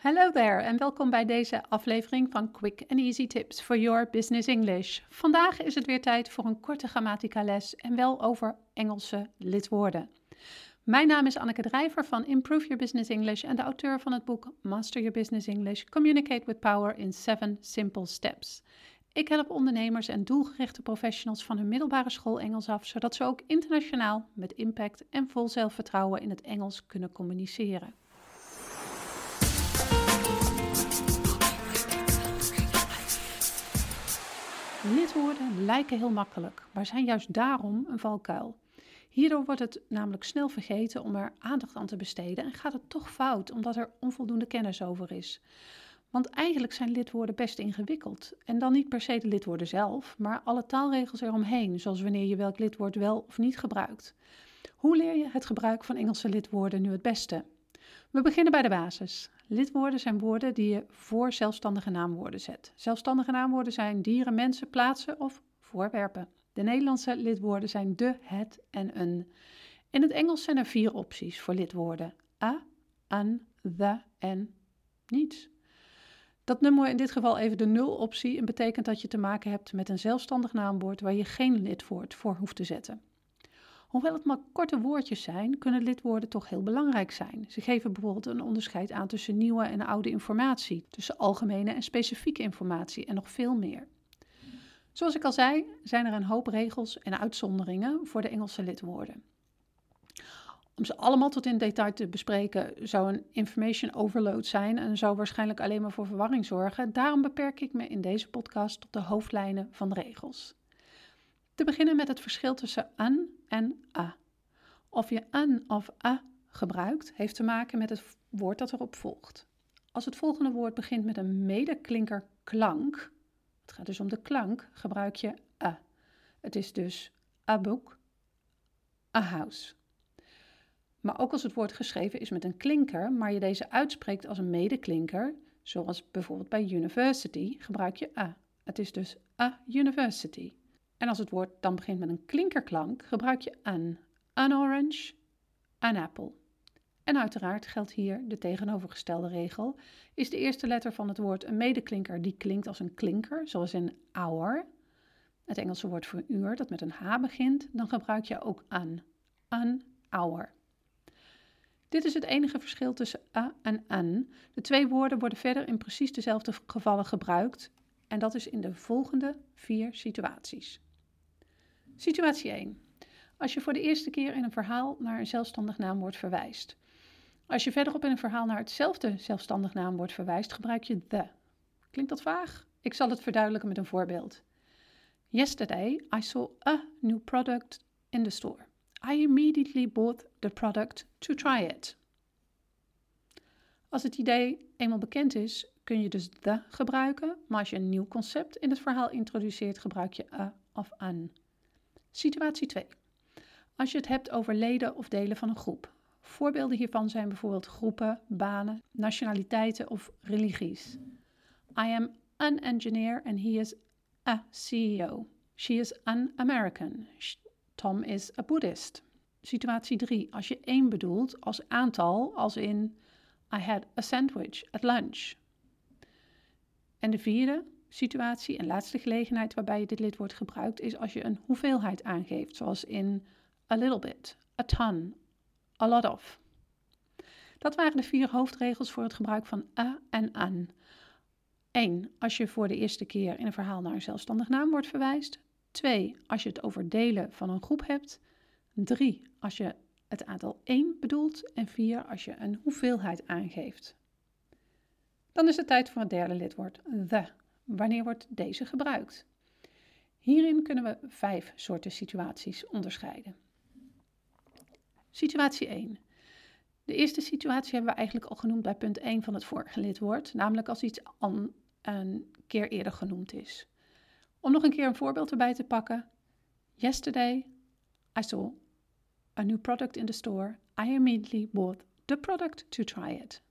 Hello there en welkom bij deze aflevering van Quick and Easy Tips for Your Business English. Vandaag is het weer tijd voor een korte grammatica les en wel over Engelse lidwoorden. Mijn naam is Anneke Drijver van Improve Your Business English en de auteur van het boek Master Your Business English: Communicate with Power in 7 Simple Steps. Ik help ondernemers en doelgerichte professionals van hun middelbare school Engels af, zodat ze ook internationaal met impact en vol zelfvertrouwen in het Engels kunnen communiceren. Lidwoorden lijken heel makkelijk, maar zijn juist daarom een valkuil. Hierdoor wordt het namelijk snel vergeten om er aandacht aan te besteden en gaat het toch fout omdat er onvoldoende kennis over is. Want eigenlijk zijn lidwoorden best ingewikkeld. En dan niet per se de lidwoorden zelf, maar alle taalregels eromheen, zoals wanneer je welk lidwoord wel of niet gebruikt. Hoe leer je het gebruik van Engelse lidwoorden nu het beste? We beginnen bij de basis. Lidwoorden zijn woorden die je voor zelfstandige naamwoorden zet. Zelfstandige naamwoorden zijn dieren, mensen, plaatsen of voorwerpen. De Nederlandse lidwoorden zijn de, het en een. In het Engels zijn er vier opties voor lidwoorden: a, an, the en niets. Dat we in dit geval even de nul-optie en betekent dat je te maken hebt met een zelfstandig naamwoord waar je geen lidwoord voor hoeft te zetten. Hoewel het maar korte woordjes zijn, kunnen lidwoorden toch heel belangrijk zijn. Ze geven bijvoorbeeld een onderscheid aan tussen nieuwe en oude informatie, tussen algemene en specifieke informatie en nog veel meer. Zoals ik al zei, zijn er een hoop regels en uitzonderingen voor de Engelse lidwoorden. Om ze allemaal tot in detail te bespreken zou een information overload zijn en zou waarschijnlijk alleen maar voor verwarring zorgen. Daarom beperk ik me in deze podcast tot de hoofdlijnen van de regels. Te beginnen met het verschil tussen an en a. Of je an of a gebruikt, heeft te maken met het woord dat erop volgt. Als het volgende woord begint met een medeklinker klank, het gaat dus om de klank, gebruik je a. Het is dus a book, a house. Maar ook als het woord geschreven is met een klinker, maar je deze uitspreekt als een medeklinker, zoals bijvoorbeeld bij university, gebruik je a. Het is dus a university. En als het woord dan begint met een klinkerklank, gebruik je an. An orange, an apple. En uiteraard geldt hier de tegenovergestelde regel. Is de eerste letter van het woord een medeklinker die klinkt als een klinker, zoals in hour, het Engelse woord voor uur dat met een H begint, dan gebruik je ook an. An hour. Dit is het enige verschil tussen a en an. De twee woorden worden verder in precies dezelfde gevallen gebruikt en dat is in de volgende vier situaties. Situatie 1. Als je voor de eerste keer in een verhaal naar een zelfstandig naamwoord verwijst. Als je verderop in een verhaal naar hetzelfde zelfstandig naamwoord verwijst, gebruik je the. Klinkt dat vaag? Ik zal het verduidelijken met een voorbeeld. Yesterday I saw a new product in the store. I immediately bought the product to try it. Als het idee eenmaal bekend is, kun je dus the gebruiken, maar als je een nieuw concept in het verhaal introduceert, gebruik je a of an. Situatie 2. Als je het hebt over leden of delen van een groep. Voorbeelden hiervan zijn bijvoorbeeld groepen, banen, nationaliteiten of religies. I am an engineer and he is a CEO. She is an American. Tom is a Buddhist. Situatie 3. Als je één bedoelt als aantal, als in I had a sandwich at lunch. En de vierde situatie en laatste gelegenheid waarbij dit lidwoord gebruikt is als je een hoeveelheid aangeeft, zoals in a little bit, a ton, a lot of. Dat waren de vier hoofdregels voor het gebruik van a en an. 1. Als je voor de eerste keer in een verhaal naar een zelfstandig naamwoord verwijst. 2. Als je het over delen van een groep hebt. 3. Als je het aantal 1 bedoelt. En 4. Als je een hoeveelheid aangeeft. Dan is het tijd voor het derde lidwoord, the. Wanneer wordt deze gebruikt? Hierin kunnen we vijf soorten situaties onderscheiden. Situatie 1. De eerste situatie hebben we eigenlijk al genoemd bij punt 1 van het vorige lidwoord, namelijk als iets een keer eerder genoemd is. Om nog een keer een voorbeeld erbij te pakken. Yesterday I saw a new product in the store. I immediately bought the product to try it.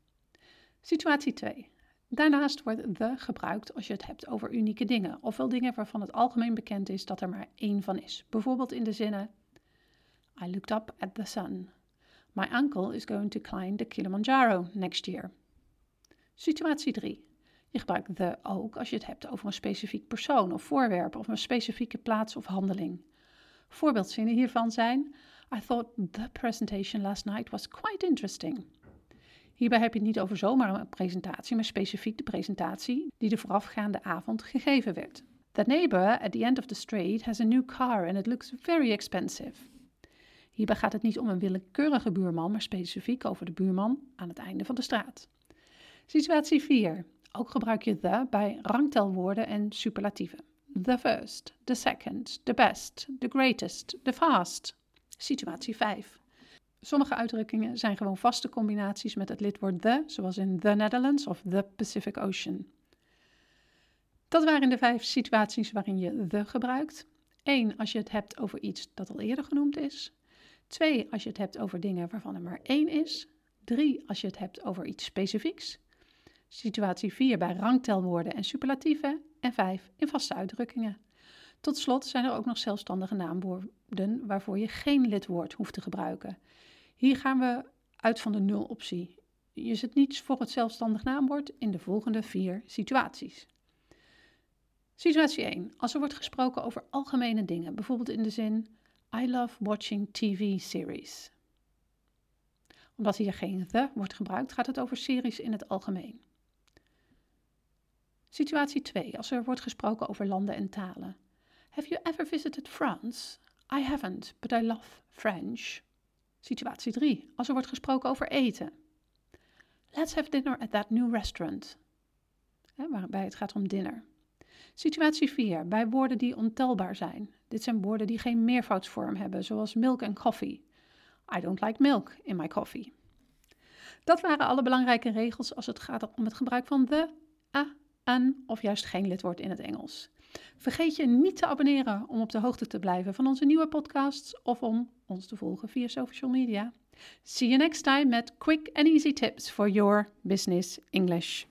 Situatie 2. Daarnaast wordt the gebruikt als je het hebt over unieke dingen, ofwel dingen waarvan het algemeen bekend is dat er maar één van is. Bijvoorbeeld in de zinnen I looked up at the sun. My uncle is going to climb the Kilimanjaro next year. Situatie 3. Je gebruikt the ook als je het hebt over een specifiek persoon of voorwerp of een specifieke plaats of handeling. Voorbeeldzinnen hiervan zijn: I thought the presentation last night was quite interesting. Hierbij heb je het niet over zomaar een presentatie, maar specifiek de presentatie die de voorafgaande avond gegeven werd. The neighbor at the end of the street has a new car and it looks very expensive. Hierbij gaat het niet om een willekeurige buurman, maar specifiek over de buurman aan het einde van de straat. Situatie 4. Ook gebruik je the bij rangtelwoorden en superlatieven. The first, the second, the best, the greatest, the fast. Situatie 5. Sommige uitdrukkingen zijn gewoon vaste combinaties met het lidwoord the, zoals in the Netherlands of the Pacific Ocean. Dat waren de vijf situaties waarin je the gebruikt. 1. Als je het hebt over iets dat al eerder genoemd is. 2. Als je het hebt over dingen waarvan er maar één is. 3. Als je het hebt over iets specifieks. Situatie 4 bij rangtelwoorden en superlatieven. En 5 in vaste uitdrukkingen. Tot slot zijn er ook nog zelfstandige naamwoorden waarvoor je geen lidwoord hoeft te gebruiken. Hier gaan we uit van de nul-optie. Je zet niets voor het zelfstandig naamwoord in de volgende vier situaties. Situatie 1. Als er wordt gesproken over algemene dingen, bijvoorbeeld in de zin I love watching TV series. Omdat hier geen the wordt gebruikt, gaat het over series in het algemeen. Situatie 2. Als er wordt gesproken over landen en talen. Ever visited France? I haven't, but I love French. Situatie 3. Als er wordt gesproken over eten. Let's have dinner at that new restaurant. waarbij het gaat om dinner. Situatie 4. Bij woorden die ontelbaar zijn. Dit zijn woorden die geen meervoudsvorm hebben, zoals milk en coffee. I don't like milk in my coffee. Dat waren alle belangrijke regels als het gaat om het gebruik van the, a, an of juist geen lidwoord in het Engels. Vergeet je niet te abonneren om op de hoogte te blijven van onze nieuwe podcasts of om ons te volgen via social media. See you next time met quick and easy tips for your business English.